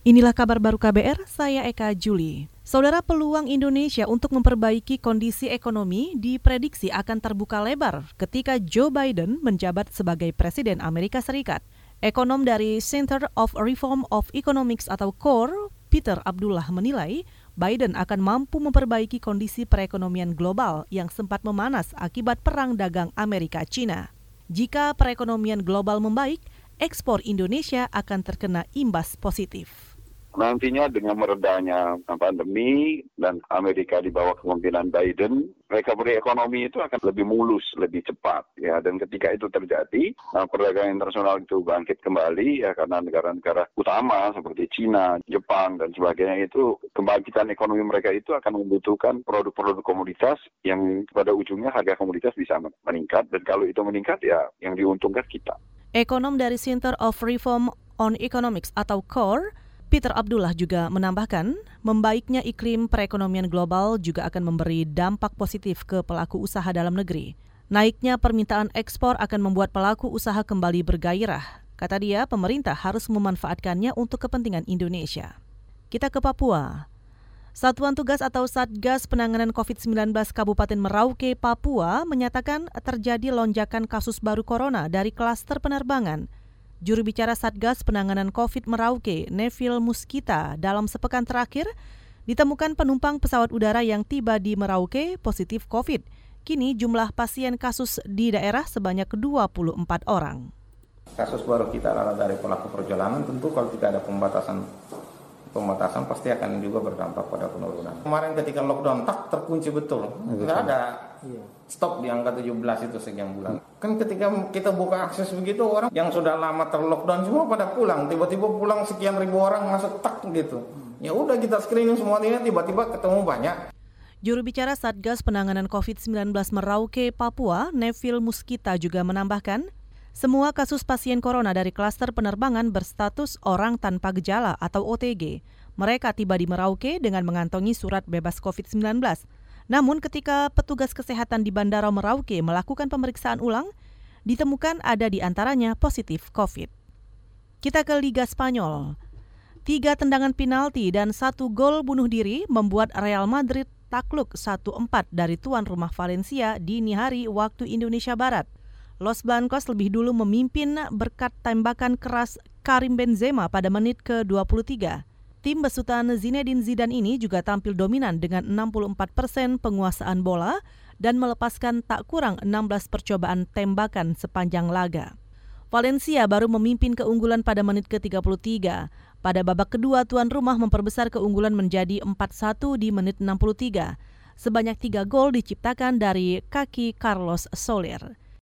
Inilah kabar baru KBR, saya Eka Juli. Saudara peluang Indonesia untuk memperbaiki kondisi ekonomi diprediksi akan terbuka lebar ketika Joe Biden menjabat sebagai Presiden Amerika Serikat. Ekonom dari Center of Reform of Economics atau CORE, Peter Abdullah menilai Biden akan mampu memperbaiki kondisi perekonomian global yang sempat memanas akibat perang dagang Amerika-China. Jika perekonomian global membaik, ekspor Indonesia akan terkena imbas positif nantinya dengan meredanya pandemi dan Amerika di bawah kepemimpinan Biden, recovery ekonomi itu akan lebih mulus, lebih cepat ya. Dan ketika itu terjadi, nah, perdagangan internasional itu bangkit kembali ya karena negara-negara utama seperti Cina, Jepang dan sebagainya itu kebangkitan ekonomi mereka itu akan membutuhkan produk-produk komoditas yang pada ujungnya harga komoditas bisa meningkat dan kalau itu meningkat ya yang diuntungkan kita. Ekonom dari Center of Reform on Economics atau CORE Peter Abdullah juga menambahkan, membaiknya iklim perekonomian global juga akan memberi dampak positif ke pelaku usaha dalam negeri. Naiknya permintaan ekspor akan membuat pelaku usaha kembali bergairah. Kata dia, pemerintah harus memanfaatkannya untuk kepentingan Indonesia. Kita ke Papua. Satuan Tugas atau Satgas Penanganan COVID-19 Kabupaten Merauke, Papua menyatakan terjadi lonjakan kasus baru corona dari klaster penerbangan – Juru bicara Satgas Penanganan COVID Merauke, Neville Muskita, dalam sepekan terakhir ditemukan penumpang pesawat udara yang tiba di Merauke positif COVID. Kini jumlah pasien kasus di daerah sebanyak 24 orang. Kasus baru kita adalah dari pelaku perjalanan, tentu kalau tidak ada pembatasan pembatasan pasti akan juga berdampak pada penurunan. Kemarin ketika lockdown tak terkunci betul, nggak ada iya. stop di angka 17 itu sekian bulan. Kan ketika kita buka akses begitu orang yang sudah lama terlockdown semua pada pulang, tiba-tiba pulang sekian ribu orang masuk tak gitu. Ya udah kita screening semua ini tiba-tiba ketemu banyak. Juru bicara Satgas Penanganan COVID-19 Merauke, Papua, Neville Muskita juga menambahkan, semua kasus pasien corona dari klaster penerbangan berstatus orang tanpa gejala atau OTG. Mereka tiba di Merauke dengan mengantongi surat bebas COVID-19. Namun ketika petugas kesehatan di Bandara Merauke melakukan pemeriksaan ulang, ditemukan ada di antaranya positif COVID. Kita ke Liga Spanyol. Tiga tendangan penalti dan satu gol bunuh diri membuat Real Madrid takluk 1-4 dari tuan rumah Valencia dini hari waktu Indonesia Barat. Los Blancos lebih dulu memimpin berkat tembakan keras Karim Benzema pada menit ke-23. Tim besutan Zinedine Zidane ini juga tampil dominan dengan 64 persen penguasaan bola dan melepaskan tak kurang 16 percobaan tembakan sepanjang laga. Valencia baru memimpin keunggulan pada menit ke-33. Pada babak kedua, tuan rumah memperbesar keunggulan menjadi 4-1 di menit 63. Sebanyak tiga gol diciptakan dari kaki Carlos Soler.